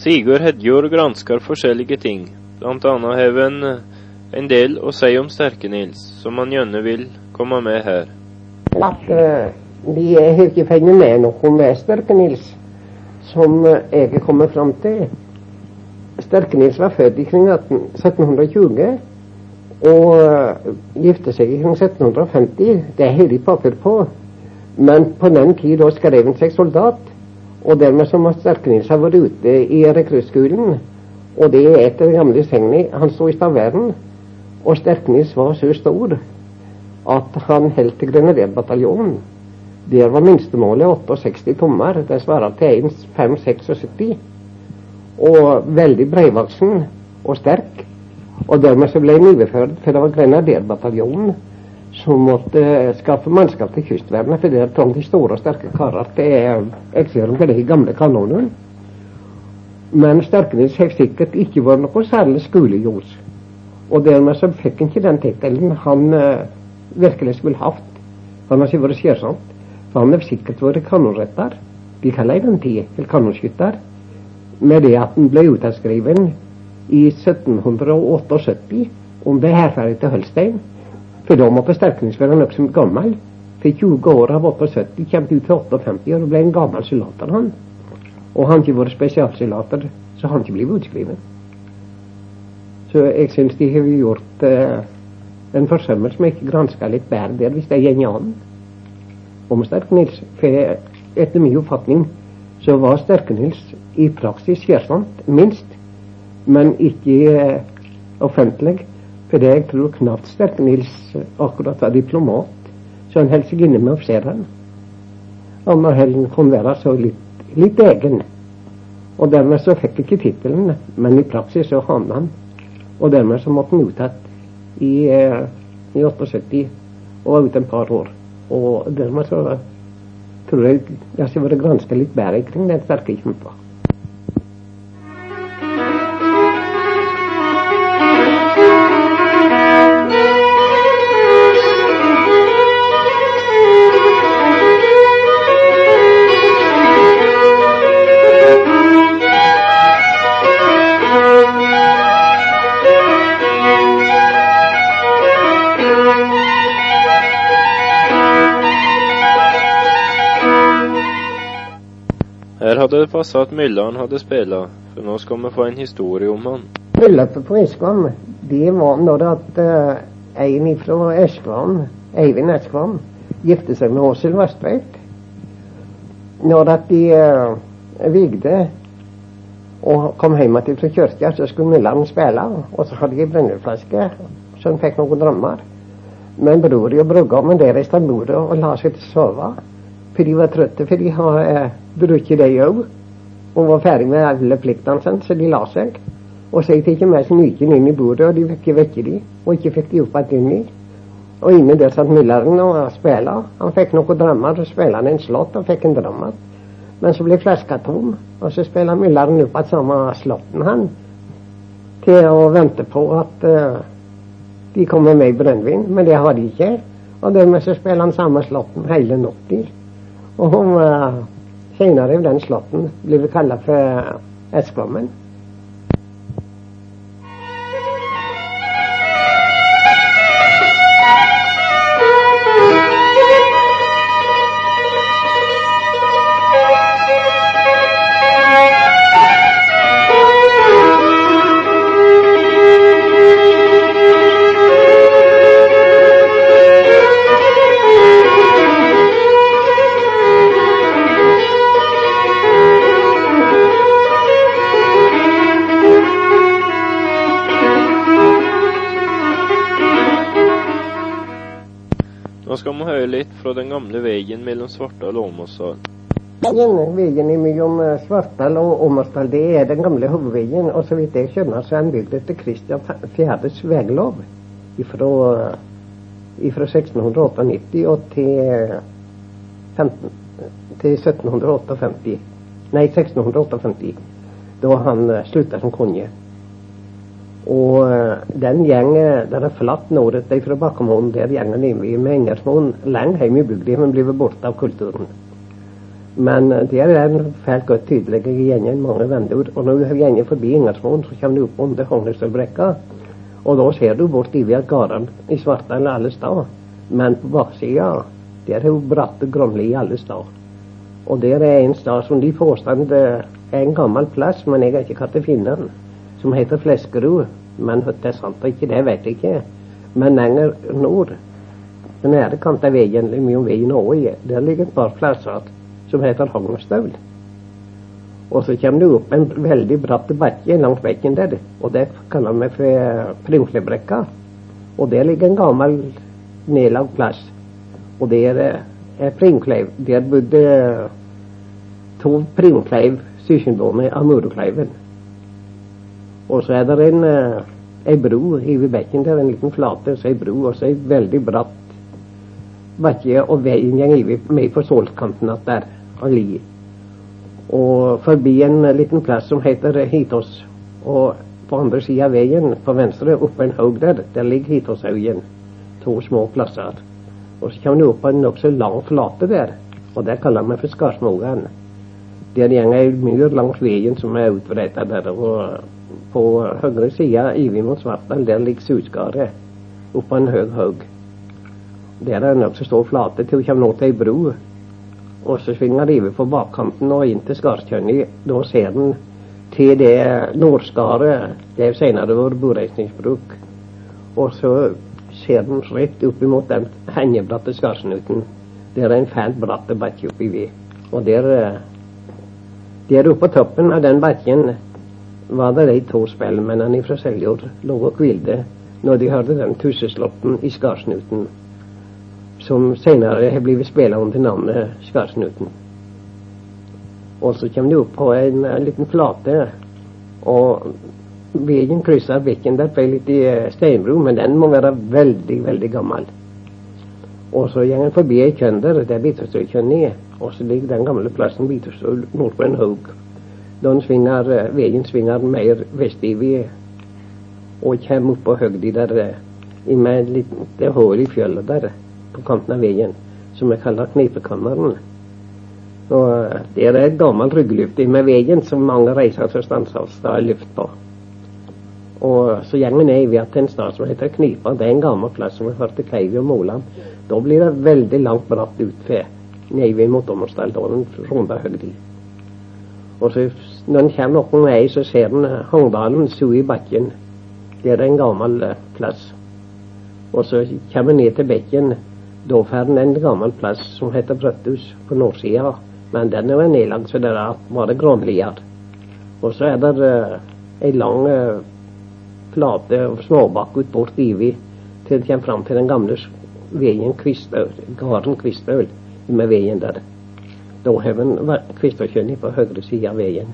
Sigurd Hedjord gransker forskjellige ting, blant annet har en, en del å si om Sterke-Nils, som han gjerne vil komme med her. At uh, vi har ikke funnet med noe med Sterke-Nils som uh, jeg er kommet fram til. Sterke-Nils var født i kring 1720 og uh, gifte seg i kring 1750. Det har de papir på. Men på den tid skrev han seg soldat. Og dermed så Sterke-Nils ha vært ute i rekruttskolen, og det er etter gamle segnet Han sto i Stavern, og Sterke-Nils var så stor at han holdt til Grenaderbataljonen. Der var minstemålet 68 tommer. Det svarer til 576. Og veldig breivaksen og sterk. Og dermed så ble han overført, for det var Grenaderbataljonen som måtte skaffe mannskap til kystvernet, for der trang de store sterke karer til eksilere på de gamle kanonene. Men Sterknes har sikkert ikke vært noe særlig skolegjort. Og dermed så fikk han ikke den tittelen han uh, virkelig skulle hatt. Han har ikke vært skjærsomt. For han har sikkert vært kanonretter. De kaller den tid til kanonskytter. Med det at han ble utskrevet i 1778 om det hærferdet til Holstein for da måtte forsterkningsføreren være som gammel. For 20 år av 78 kom ut til 58 og ble en gammel soldater, han. Og han ikke vært spesialsoldater, så han ikke blitt utskrevet. Så jeg syns de har gjort eh, en forsømmelse jeg ikke granska litt bedre der, hvis det går an. Om Sterk-Nils. For etter min oppfatning så var Sterk-Nils i praksis kjærsomt, minst, men ikke eh, offentlig. For jeg tror knapt Sterke-Nils akkurat var diplomat, så han holdt seg inne med offiserene. Og når han kunne være så litt, litt egen. Og dermed så fikk ikke tittelen, men i praksis så havna han. Og dermed så måtte han uttatt i, eh, i 78 og var ute et par år. Og dermed så tror jeg jeg har vært granska litt bedre kring den sterke kjempa. Passa at Mylland hadde spilla, for nå skal vi få en historie om han. Bryllupet på Eskvam, det var når at uh, en fra Eskvam, Eivind Eskvam, gifte seg med Åshild Vestveit. Når at de uh, vigde og kom hjem igjen fra kirka, så skulle Mylland spille, og så hadde de brenneflaske, så han fikk noen drømmer. Men bror og brudgommen der reiste av bordet og la seg til å sove. For de var trøtte, for de har eh, drukket de òg. Og var ferdig med alle pliktene sine, så de la seg. Og så gikk det ikke mer snyken inn i bordet, og de fikk ikke vekke de, og ikke fikk de opp igjen inni. Og inne der satt Milleren og spilte. Han fikk noen drømmer, så spilte han en slått og fikk en drømmer. Men så ble flaska tom, og så spilte Milleren opp igjen samme slåtten, han. Til å vente på at uh, de kommer med i brennevin, men det har de ikke. Og dermed så spiller han samme slåtten hele natta. Og hun uh, senere i den slåtten blir kalla for Eskvammen. Den gamle veien mellom Svartdal og Åmåsdal. Veien mellom eh, Svartdal og Åmåsdal det er den gamle hovedveien. Og så vidt jeg skjønner, så er den bygd etter Kristian 4.s veglov fra, fra 1698 og til, 15, til 1758. Nei, 1658. Da han eh, slutta som konge. Og eh, den gjeng der er flatt nordet fra Bakkemoen, der gjengen vi med Engersmoen langt hjemme i bygda, men blir borte av kulturen. Men eh, der er den fælt godt tydelig i gjengen mange vendeord. Og når du går forbi Ingersmoen, så kommer du opp under Hognestølbrekka. Og da ser du bort over gårdene i Svartdal alle steder. Men på baksida der er jo bratte Gromli alle steder. Og der er en stad som de påstår er en gammel plass, men jeg har ikke klart å finne den, som heter Fleskerud. Men det er sant og ikke, det vet jeg ikke. Men lenger nord, den nære av veien, mye om veien over, der ligger et par plasser som heter Hognestøl. Og så kommer det opp en veldig bratt bakke langs bekken der, og det kaller vi for Prinslebrekka. Og der ligger en gammel nedlagt plass. Og der er Prinkleiv. Der bodde to Prinkleiv søskenbarn av Murokleiven. Og så er det en ei bro i bekken der, en liten flate, så ei bro, og så ei veldig bratt bakke, og veien går med på solkanten der og li. Og forbi en liten plass som heter Hitås. Og på andre sida av veien, på venstre, oppe en haug der, der ligger Hitåshaugen. To små plasser. Og så kommer du opp på en nokså lang flate der, og det kaller vi for Skarsmogan. Der går ei myr langs veien som er utbretta der. Og på høyre side, over mot Svartdal, der ligger Susskaret oppå en høg haug. Der er det nokså stor flate til hun kommer nå til ei bro og så svinger rive på bakkanten og inn til Skarkjønni. Da ser den til det nordskaret. Det er senere vært boreisningsbruk. Og så ser den rett opp imot den hengebratte skarsnuten. Der er en fælt bratt bakke oppi ved. Og der, der oppe på toppen av den bakken var det de to spellemennene fra Seljord lå og hvilte når de hørte den tusseslåtten i skarsnuten som senere har blitt spilt under navnet Skarsnuten. Og så kommer de opp på en, en liten flate, og veien krysser bekken der på ei lita steinbro, men den må være veldig, veldig gammel. Og så går en forbi ei kønder, der Bitterstøykjønn er, og så ligger den gamle plassen Bitterstø nordpå en haug. Den svinger, veien svinger mer vestover og kommer opp på høgda der, med et lite hull i fjellet der på kanten av veien, som jeg kaller Knipekammeren. Og eh, Der er et gammelt ryggluft med veien som mange reiser til Stanshalstad har luft på. Og så går vi ned til en stad som heter Knipa. Det er en gammel plass som vi hørte Kleivi og Moland. Da blir det veldig langt bratt utfor nede mot Ommersdalen, runda høgdi. Og så når en kommer opp med så ser en Hongdalen stå i bakken. Der er en gammel eh, plass. Og så kommer en ned til bekken da får en en gammel plass som heter Brøtthus på nordsida. Men den er nedlagt, så det er bare granlier. Og så er det uh, ei lang uh, flate småbakke bort ivi til en kommer fram til den gamle veien Kvistøl, gården Kvistøl med veien der. Da har en Kvistøkjønni på høyre side av veien.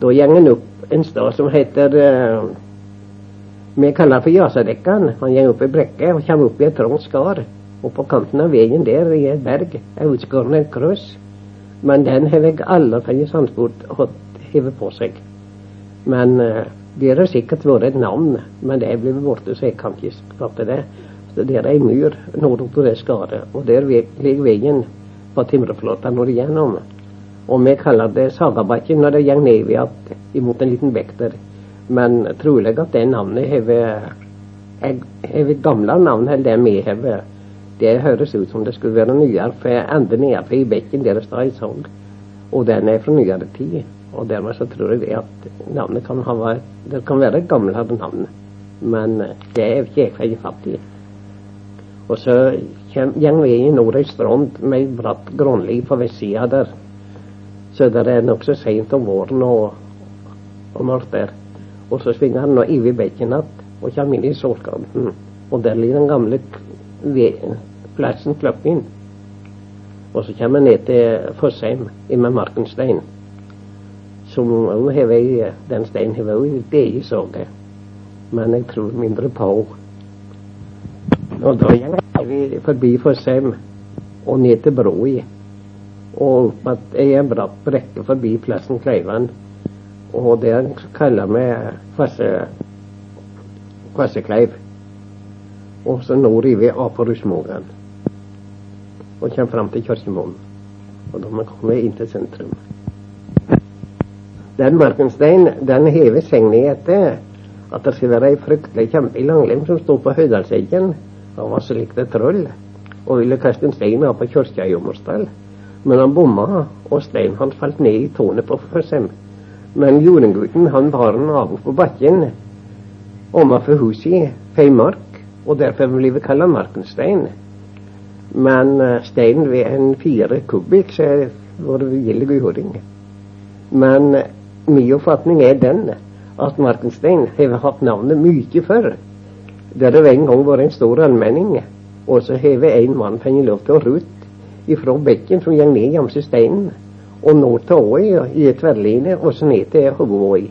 Da går en opp en stad som heter uh, Vi kaller for Jasadekkan. Han går opp i brekke og kommer opp i et trangt skar. Og på kanten av veien der i et berg er utskåret et kryss. Men den har jeg aldri fått sandsport hevet på seg. Men uh, det har sikkert vært et navn, men det er blitt borte, så jeg kan ikke fatte det. Så Der er ei myr nordover for det skaret, og der ligger veien på timreflåta når det gjennom. Og vi kaller det Sagabakken når det går ned imot en liten bekk. Men trolig at det navnet har et gamle navn enn det vi har det høres ut som det skulle være nyere, for ender nede i bekken der står i Sogn. Og den er fra nyere tid. Og dermed så tror jeg at navnet kan ha vært Det kan være et gamlere navn. Men eh, det er ikke jeg fått fatt i. Og så går vi inn nord i strand med bratt granli på vestsida der. Så det er nokså seint om våren og, og mørkt der. Og så svinger han nå over bekken igjen og kommer inn i solkanten. Og der ligger den gamle plassen Klokken. Og så kommer vi ned til Fossheim med Markenstein. Som òg har vært Den steinen har vært i soget. Men jeg tror mindre på Og da går vi forbi Fossheim og ned til Broi. Og opp i en bratt brekke forbi plassen Kleiven. Og det kaller vi Kvassekleiv. Og så nå river vi av på Rusmogan og kommer fram til Kirkemoen. Og da må vi komme inn til sentrum. Den Markenstein den hever segnet etter at det skal være ei fryktelig kjempe i Langlem som sto på Høydalseggen. Han var så likt et troll og ville kaste en stein av på kirka i Ommersdal. Men han bomma, og steinen hans falt ned i tårnet på Fossem. Men jordengutten han var en av på bakken overfor huset, Feimark, og derfor ble vi kalt Markenstein. Men uh, steinen ved en fire kubikk, så var det gilde jording. Men uh, min oppfatning er den at Markenstein har hatt navnet mye før. Der det en gang var en stor allmenning, og så har en mann fått lov til å rute ifra bekken som gikk ned jamse steinen, og nå til åa i et tverrline, og så ned til hovedåa.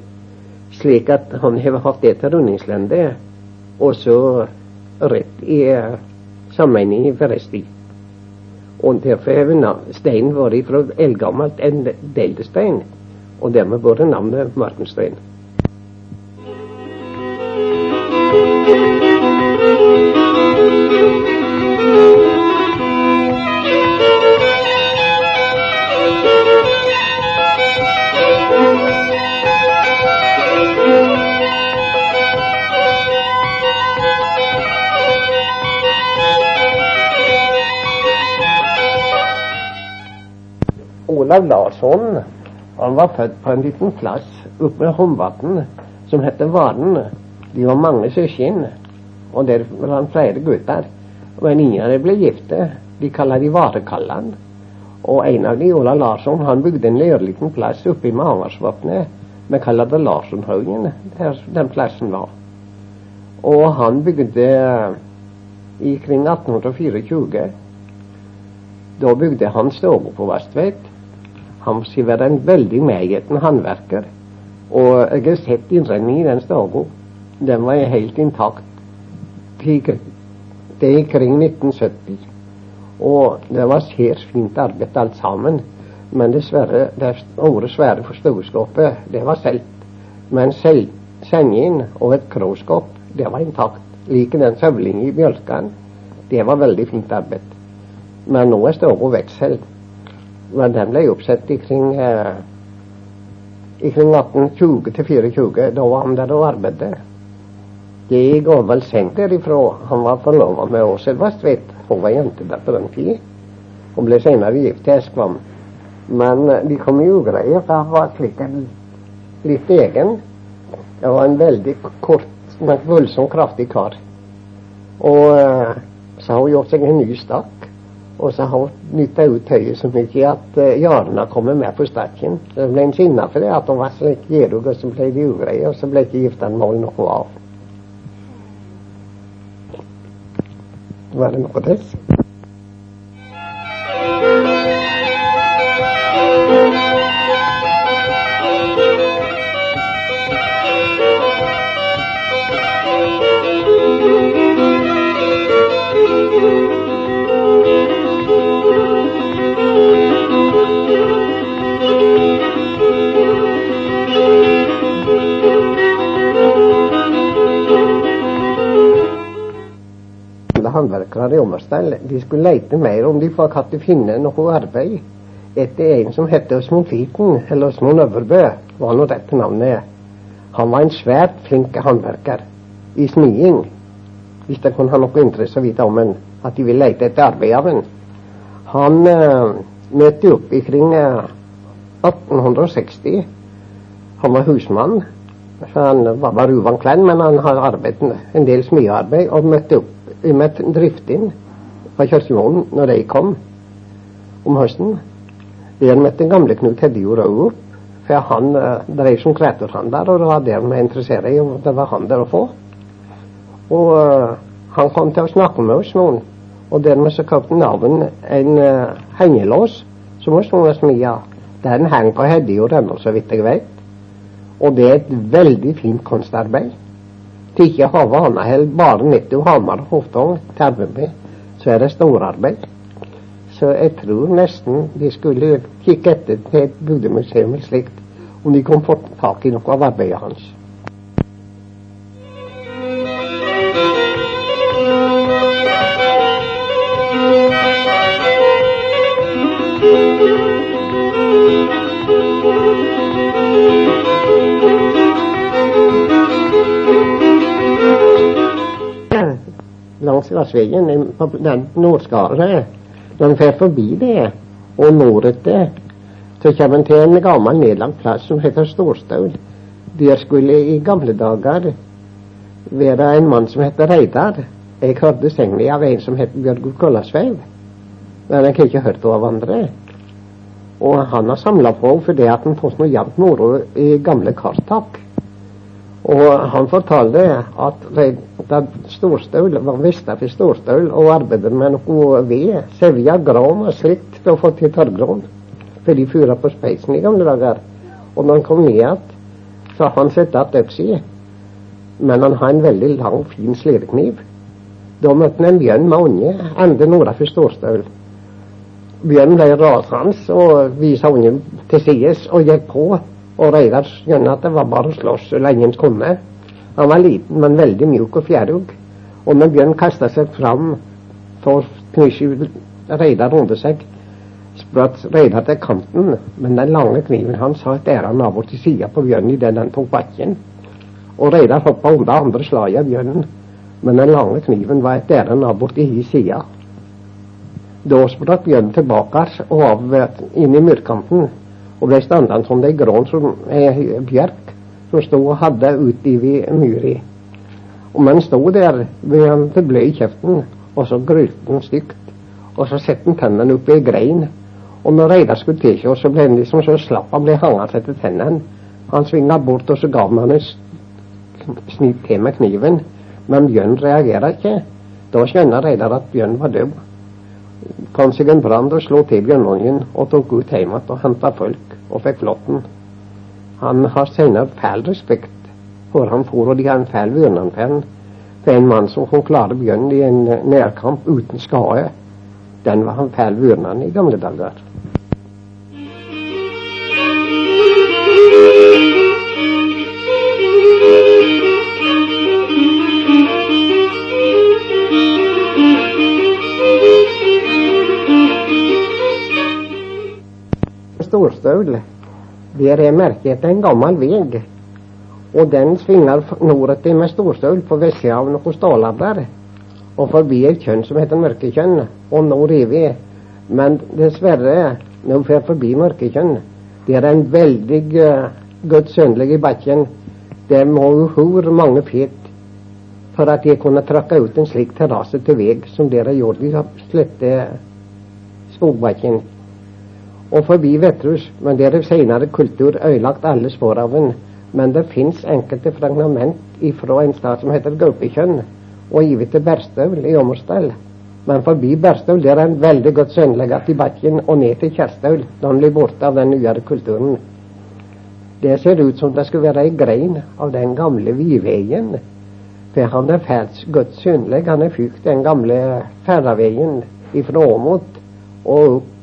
Slik at han har hatt det til rundingslende, og så rett i uh, sammenheng for resten. Og derfor har steinen vært fra eldgammelt en deltestein, og dermed både navnet Martenstein. Olav Larsson han var født på en liten plass oppe ved Homvatn som het Varen. De var mange søsken, og der var han flere gutter. Men ingen av dem ble gifte. De kaller de Varekallan. Og en av de, Olav Larsson, han bygde en lørliten plass oppe i Mavarsvatnet. Vi kaller det Larsenhaugen, der den plassen var. Og han bygde i kring 1824. Da bygde han stua på Vestvedt. Skal være en veldig medgjeten håndverker. Og jeg har sett innredningen i den stua. Den var helt intakt til, er kring 1970. Og det var særs fint arbeid alt sammen. Men dessverre, det store svære forstueskapet, det var solgt. Men sengen og et kråskap, det var intakt. Like den søvlingen i bjølkene, det var veldig fint arbeid. Men nå er stua veksel. Men den ble oppsatt i kring eh, i kring 1820 til 24. Da var han der og arbeidet. Jeg går vel sent derifra. Han var forlova med Åshild Vestvedt. Hun var jente der på den tid. Hun ble senere gift til Eskvam. Men de kom i ugreie, for han var slik en litt egen. Det var en veldig kort, men voldsomt kraftig kar. Og uh, så har hun gjort seg en ny stakk. Og så har hun nytta ut tøyet så mye at uh, Jarna kommer med på stakken. Så ble hun sinna for det, at hun var slik gjerug, og så ble de ugreie, og så ble ikke giftermål noe av. Var det noe til? Håndverkere i Ommersdal de skulle leite mer om de kunne finne noe arbeid etter en som het Åsmund Fiten, eller Åsmund Øverbø, var nå dette navnet. er. Han var en svært flink håndverker i smiing, Hvis det kunne ha noe interesse å vite om en, at de ville lete etter arbeid av en. Han uh, møtte opp ikring uh, 1860. Han var husmann. Han var bare uvant kledd, men han har arbeidet en del smiearbeid og møtte opp med drifting fra kirkegården når de kom om høsten. Der møtte den gamle Knut Hedjord òg opp, for han eh, drev som kreaturhandler, og det var det vi interesserte i, og det var han der å få. Og eh, han kom til å snakke med oss noen, og dermed så kjøpte navnet en eh, hengelås som vi noen smia. Den henger på Hedjord ennå, så vidt jeg vet. Og det er et veldig fint kunstarbeid til ikke ha vana heller bare nettopp Hamar og Hoftong til så er det storarbeid. Så jeg tror nesten de skulle kikke etter til et bygdemuseum slikt, om de kom fått tak i noe av arbeidet hans. I- på den nordskaret. Når en fer forbi det, og nordetter, så kommer en til en gammel nedlagt plass som heter Storstaul. Der skulle i gamle dager være en mann som heter Reidar. Jeg hørte sengen av en som het Bjørg Kollasveiv. Men jeg har ikke hørt av andre. Og han har samla på fordi at han fått noe jevnt moro i gamle karttak. Og han fortalte at Reidar Storstøl var mista for storstøl og arbeidet med noe ved, sevja, gran og slikt for å få til tørrgran. For de fyra på speisen i gamle dager. Og når han kom ned igjen, så han sett igjen øksa. Men han har en veldig lang, fin slirekniv. Da møtte han en bjørn med unge enda nord for Storstøl. Bjørnen ble rasende og viste ungen til sides og gikk på. Og Reidar skjønte at det var bare å slåss så lenge han kunne. Han var liten, men veldig mjuk og fjærug. Og når Bjørn kasta seg fram for å knuse Reidar under seg, spratt Reidar til kanten, men den lange kniven hans har et ærend nabo til sida på Bjørn idet den tok bakken. Og Reidar hoppa unna andre slaget av bjørnen, men den lange kniven var et ærend av borti hi side. Da spratt Bjørn tilbake og av inn i myrkanten, og ble standende som ei grån som ei bjerk som sto og hadde utover myra. Og man sto der med til blø i kjeften, og så grylte han stygt. Og så satte han tennene opp i ei grein. Og når Reidar skulle tilkjøre, så ble han liksom så slapp han ble hengende etter tennene. Han svinga bort, og så ga han et snitt til med kniven. Men Bjørn reagerer ikke. Da skjønner Reidar at Bjørn var død. Kom seg en brann og slo til bjørnungen og tok ut hjem igjen og henta folk og fikk flåtten. Han har senere fæl respekt for han for, og de har en fæl vørdnad for en mann som kunne klare bjørn i en nærkamp uten skade, den var han fæl vørdnad i gamle dager. Storstøl, der er merket en gammel veg. Og den svinger nordetter med Storstøl på vestsida av noen stålabber. Og forbi et kjønn som heter Mørkekjønn, og nå er vi. Men dessverre, når vi fer forbi Mørkekjønn, det er en veldig uh, godt i bakken. Det må hvor mange fet for at de kunne trakke ut en slik terrasse til vei som dere gjorde i slette skogbakken og forbi Vetrus, men der er senere kultur ødelagt alle spor av den. Men det fins enkelte fragment ifra en stad som heter Gaupekjønn, og givet til Berstøvl i Åmersdal. Men forbi Berstøvl der er en veldig godt sønlegget i bakken og ned til Kjerstøl. Den blir borte av den nyere kulturen. Det ser ut som det skulle være ei grein av den gamle Viveien. For han er fælt godt synlig. Han er fykt den gamle ferdaveien ifra Åmot og opp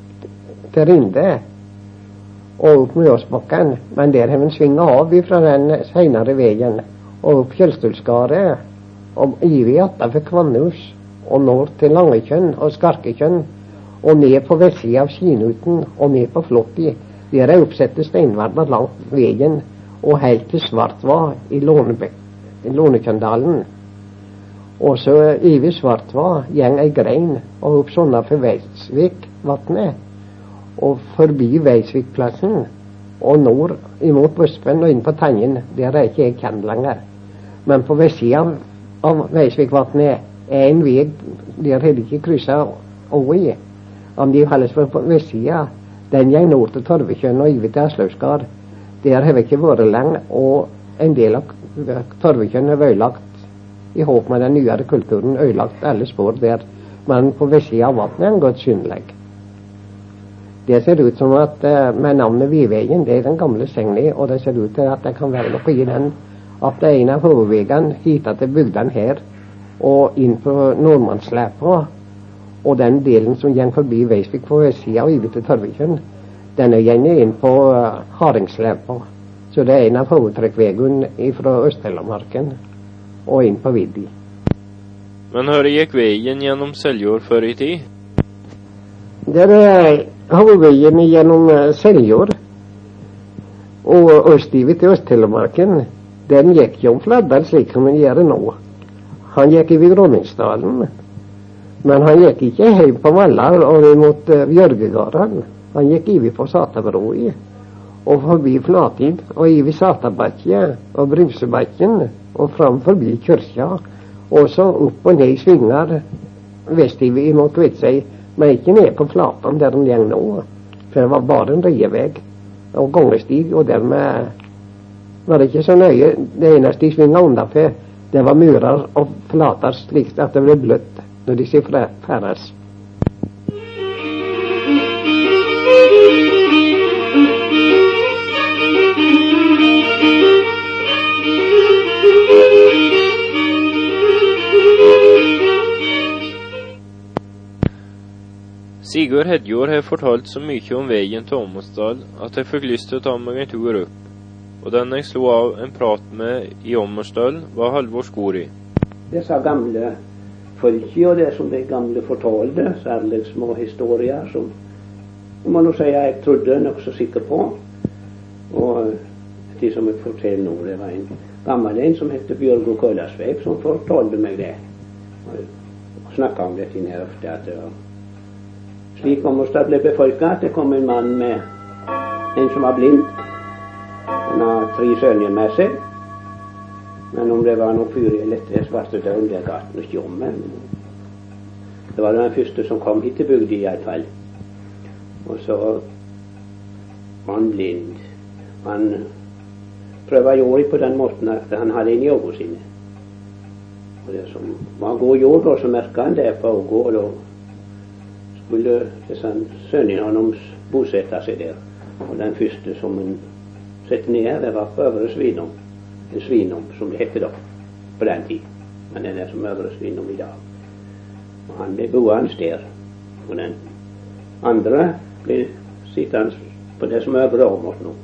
til Rinde og opp Mjøsbakken, men der har vi svinga av fra den seinere veien og opp Fjellstulskaret og ivrig for Kvannhus og nord til Langekjønn og Skarkekjønn og ned på vestsida av Skinuten og ned på Flåtti. Der er oppsatte steinverder langt veien og helt til Svartva i Lånekjøndalen. Og så over Svartva gjeng ei grein og opp sånne for Veitsvikvatnet og forbi Veisvikplassen og nord imot Buspen og inn på Tangen. Der er ikke jeg kjent lenger. Men på vestsida av Veisvikvatnet er en vei der har de ikke kryssa over. Om de holder på på vestsida, den går nord til Torvekjønn og over til Aslaugskar. Der har vi ikke vært lenge, og en del av Torvekjønn er ødelagt i håp med den nyere kulturen. Ødelagt alle spor der. Men på vestsida av vannet er den godt synlig. Det ser ut som at eh, med navnet Vidvegen, det er den gamle Segni, og det ser ut til at det kan være noe i den. At det er en av hovedveiene hit til bygdene her og inn på Nordmannsleppa Og den delen som går forbi Veisvik på vestsida og over til Torvekjønn, den er gjerne inn på uh, Hardingslepa. Så det er en av hovedtrekkveiene fra Øst-Telemarken og inn på Viddi. Men hur gikk veien gjennom Seljord før i tid? Der hovedveien gjennom eh, Seljord og østover til Øst-Telemarken. Den gikk jo om Fladdal slik som den gjør nå. Han gikk i Groningsdalen. Men han gikk ikke hjem på Vallar og mot uh, Bjørgegården. Han gikk over på Satabroa og forbi Flatin og over Satabakkje og Brusebakken og fram forbi kirka. Og så opp og ned i svinger vestover mot Kvitsøy, er ikke ned på Flatan der den går nå. For det var bare en rievei og gangestig, og dermed var det ikke så nøye. Det eneste de svinga unnafor, det var murer og flater slik at det ble bløtt når de ferdes. Sigurd Hedjord har fortalt så mye om veien til Åmmersdal at jeg fikk lyst til å ta meg en tur opp. Og den jeg slo av en prat med i Åmmersdal, var Halvor Skori. Disse gamle folka og det som de gamle fortalte, særlig små historier som må nå si jeg trodde nokså sikker på. Og de som jeg forteller nå, det var en gammel en som het Bjørgo Køllasveip, som fortalte meg det. Og snakka om dette ofte. at det var slik Åmmerstad ble befolka at det kom en mann med en som var blind. Han har tre sønner med seg. Men om det var noe fyr i lette svarte døgn, det ga han ikke om. Det var den første som kom hit til bygda, iallfall. Og så var han blind. Han prøvde jorda på den måten at han hadde en i øynene sine. Og det som var god jord, og så merka han det på øynene. Og skulle disse hans bosette seg der. Og den første som en satte ned, det var Øvre Svinom. En Svinom, som det het da på den tid. Men den er som Øvre Svinom i dag. Og han ble boende der. Og den andre ble sittende på det som Øvre Åmot nå.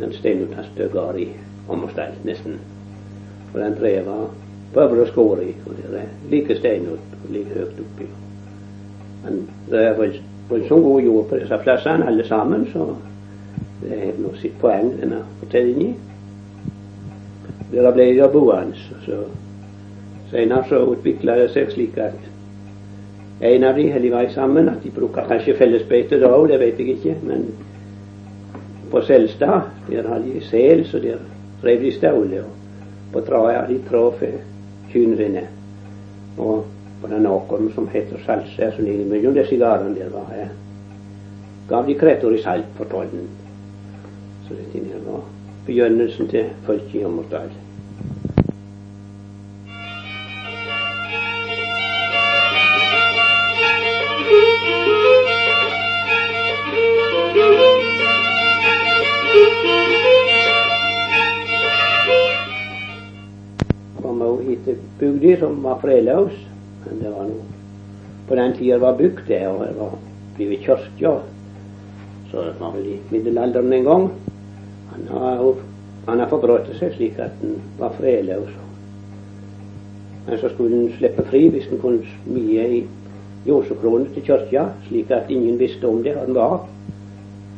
Den steinuten støggar i Åmmerstad, nesten. Og den tredje var på Øvre Skåri, og det er like steinut like høyt oppi. Men det er vel, sånn så god jord på disse plassene alle sammen, så det er nå sitt poeng, denne fortellingen. Der ble de boende. Så senere så utvikla det seg slik at en av de de vei sammen, at de bruker kanskje fellesbeite da òg, det vet jeg ikke. Men på Selstad, der hadde de sel, så der drev de. Og på Traja de trå for kyrne. Og på den åkeren som heter Salse, som ligger mellom de sigarene der, var jeg. gav de kretter i salt på tollen. Så dette var begynnelsen til folket i Hommersdal. kom hit til bygda som var fredløs. Men det var noe På den tida var bygd det, og det var blitt kirke. Så det var vel i middelalderen en gang. Han har, han har forbrutt seg slik at han var fredløs. Men så skulle han slippe fri hvis han kunne smie i jordskroner til kirka, slik at ingen visste om det han var.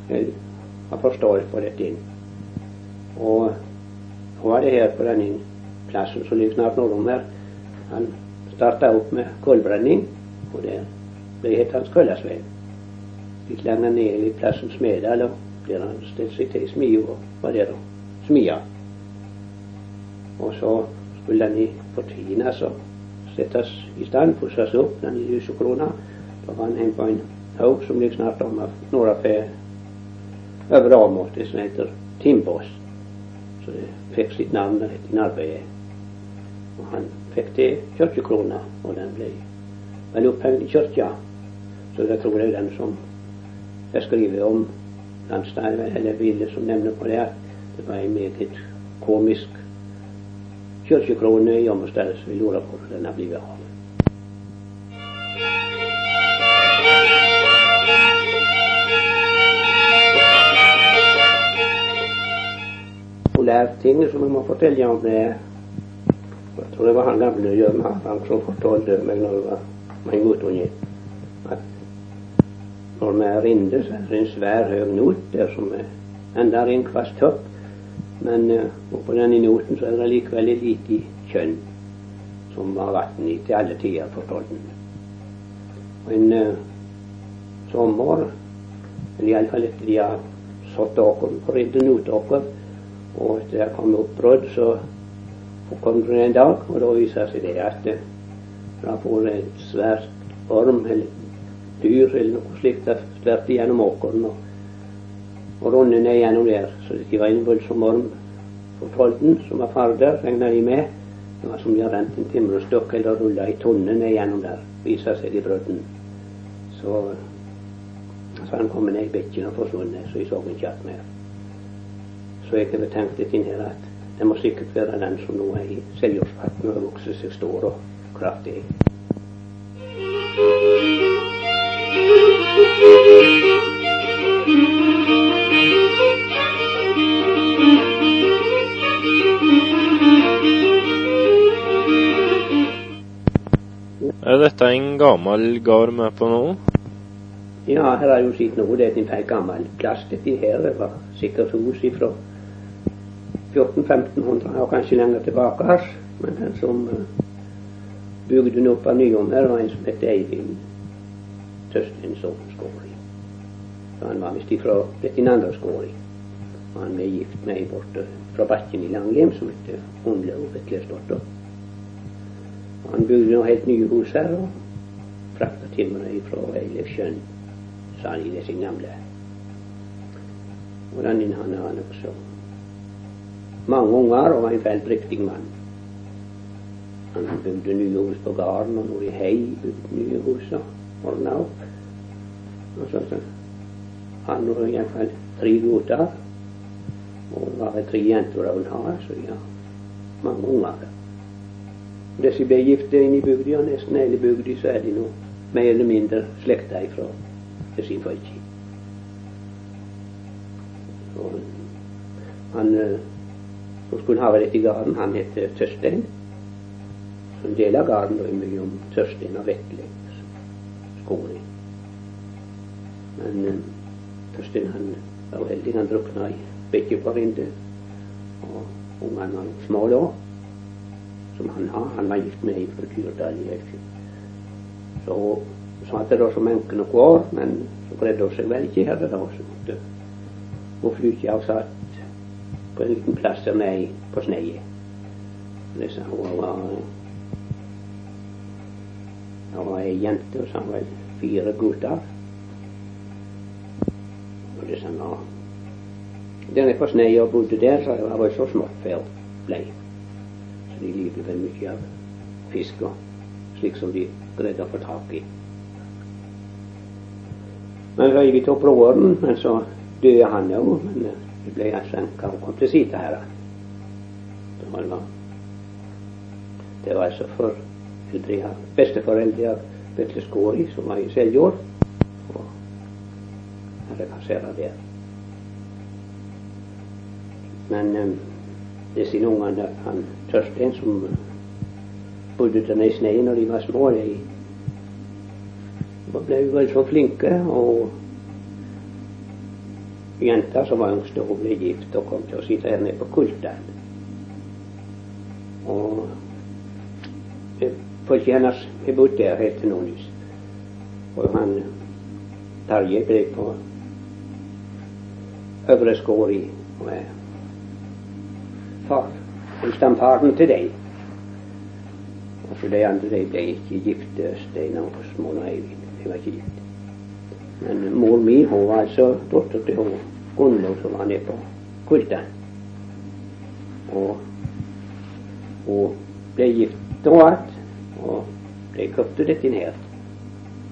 Jeg har forståelse for dette. inn. Og nå var det her på denne plassen som ligger snart nordom her. Han starta opp med kullbrenning, og det ble het hans Køllasveien. Litt lenger ned i plassen Smedal, der han stilte seg til i smia var der og smia. Og så skulle den i fortvinas og settes i stand, pusses opp, den i krona Da var han hjemme på en haug som ligger snart om nordafor Øvre Åmot, det som heter Timbås. Så det fikk sitt navn etter arbeidet. Og han fikk de kirkekrona, og den ble vel opphøyd i kirka. Så det tror jeg den som jeg skriver om Landstein, eller Ville, som nevner på det, det var en meget komisk kirkekrone i så vi lurer på hvordan den har blitt av. populært ting som jeg må fortelle om det. Jeg tror det var han gamle han som fortalte meg når jeg var en guttunge, at når vi er inne, så er det en svær høy not der som er enda en kvast topp. Men uh, på denne noten så er det likevel et lite kjønn. som var vann i til alle tider fortalte han. En uh, sommer, eller iallfall etter de har satt åkeren på åker, og etter det kom oppbrudd, så kom til en dag, og da viser seg det at han vært en svært orm eller dyr eller noe slikt har vært gjennom åkeren og, og rundet ned gjennom der. Så det var en voldsom orm på Tolden som var farder, regna de med. Det var som de hadde rent en timrestokk eller rulla ei tonne ned gjennom der. Viser seg i brødden. Så, så han kom ned i bekken og forsvunnet, så jeg så ikke igjen mer. Så jeg har tenkt litt inn her at det må sikkert være den som nå er i Seljordsvatnet og vokser seg stor og kraftig. Er dette en gammel gard er på nå? Ja, her har jeg jo sett noe. Det er en gammel plast. Dette her det var sikkert hus fra 1400-1500 og kanskje lenger tilbake. Men den som uh, bygde den opp av nyommer, var en som het Eivind Tøstensson Skåri. Han var visst ifra dette andre Skåri. Og han ble gift med ei borte fra bakken i Langhjem som het Hundlaug Vetlesdotter. Han bygde noe helt nye hus her og frakta timmeret fra Eilefsjøen, sa de det sin gamle. Og den han har nokså mange unger og en feldriktig mann. Han bygde nye hus på gården, og mor i hei bygde nye hus og ordna opp. Og så, så han var iallfall tre gutter, og det var tre jenter han ville så ja, mange unger. Disse ble gift inn i bygda, og nesten hele bygda så er de nå mer eller mindre slekta ifra sin folka. Han som skulle ha dette i gården, han het Tørstein. av deler gården mye mellom Tørstein og Vetle skole. Men Tørstein han var uheldig. Han drukna i bekkefårindet. Og ungene var små da som han har. Han var gift med ei fra Kyrdal i Eifjord. Så satt det da som enke noen år, men så greide hun seg vel ikke her da. Så måtte hun flytte og satt på en liten plass der nede på sneiet. Det sa hun var Det var ei jente, og så var fire gutter. Og det sa nå Der nede på sneiet og bodde der, så var det så smått før Så de lider vel mye av fisk slik som de greide å få tak i. Men så gikk vi til broren, men så døde han jo. Ble skjenka og kom til sida her. Det var, det var altså foreldre besteforeldre Vetle Skåri, som var i Seljord. Og herre kasserer der. Men um, disse ungene han Tørstein som bodde der i sneen når de var små, de ble vel så flinke. Og jenta som var yngst, hun ble gift og kom til å sitte her nede på Kultan. Og folk hennes har bodd der helt til nå nyss. Og han Tarjei ble på Øvre Skåri og er far og stamfaren til deg. Og så de andre de ble ikke gift, Stein og Åsmund og Eivind. De var ikke gift. Men mor mi hun var altså datter til hun Gunnlaug som var nede på Kulta. Og hun ble gift og alt. Og de kjøpte dette her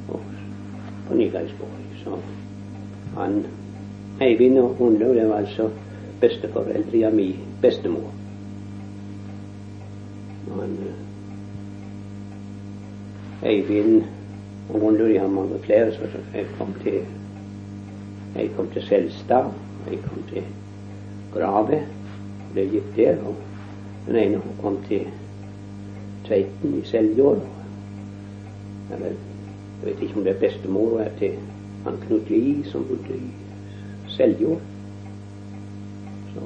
på Nygangsborg. Så han Eivind og Gunnlaug det var altså besteforeldre av min bestemor. Han Eivind og Gundur, de har mange flere, så jeg kom til jeg kom til Selstad, jeg kom til Grave, ble gift der. Og den ene kom til Tveiten i Seljord. Eller jeg vet ikke om det er bestemor er til han Knut Lie, som bodde i Seljord. Så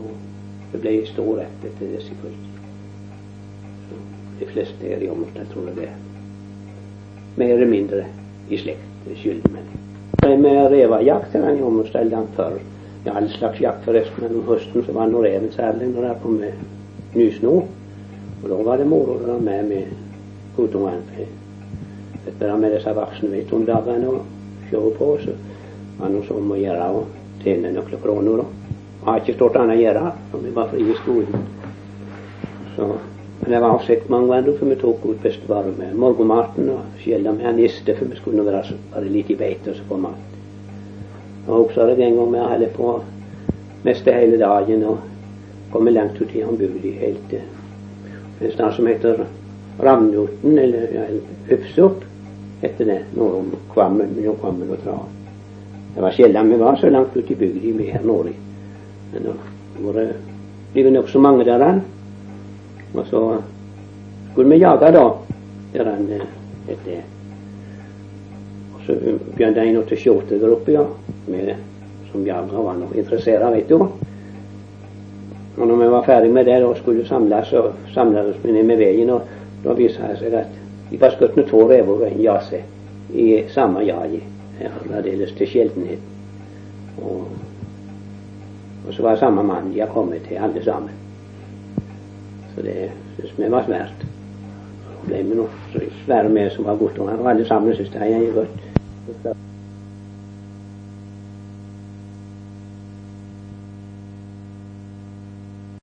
det ble stor rett etter disse Så de fleste her i området, tror jeg det. Mer eller mindre i slekt. Det skylder meg. Med revejakt gång och ställde han før. Ja, all slags jakt forresten. Men om høsten så var det reven særlig når det kom med nysnå. Og da var det moro med med med guttungene. Dette med disse om dagarna og kör på, så var det som att gjøre og tjäna några kroner. då. Jeg har ikke stort annat att gjøre de är bara fri i skolen. Så, men det var avsett mange ganger, for vi tok ut bestefar med morgenmaten og skjelda med han niste, for vi skulle være, være litt i beite og så få mat. Og også er det en gang vi holdt på mest hele dagen og kommet langt ut i Ambuli helt til en sted som heter Ravnjoten, eller ja, Ufsop, heter det, nord om Kvammen, mellom Kvammen og Trav. Det var sjelden vi var så langt ute i bygda vi her nord. Men det var nokså mange der. Og så skulle vi jage da der han etter Og så begynte en å ta skjorte der oppe, ja. Som jaga var noe interessert, vet du. Og når vi var ferdig med det og skulle samles, så samlet vi ned med veien. Og da viste det seg at de var skutt med to rever en jase i samme jaget. Aldeles til sjeldenhet. Og, og så var det samme mann de har kommet til, alle sammen. Så det syns vi var svært. Så ble vi nå svære med som var gutter. Og alle sammen syntes det var godt.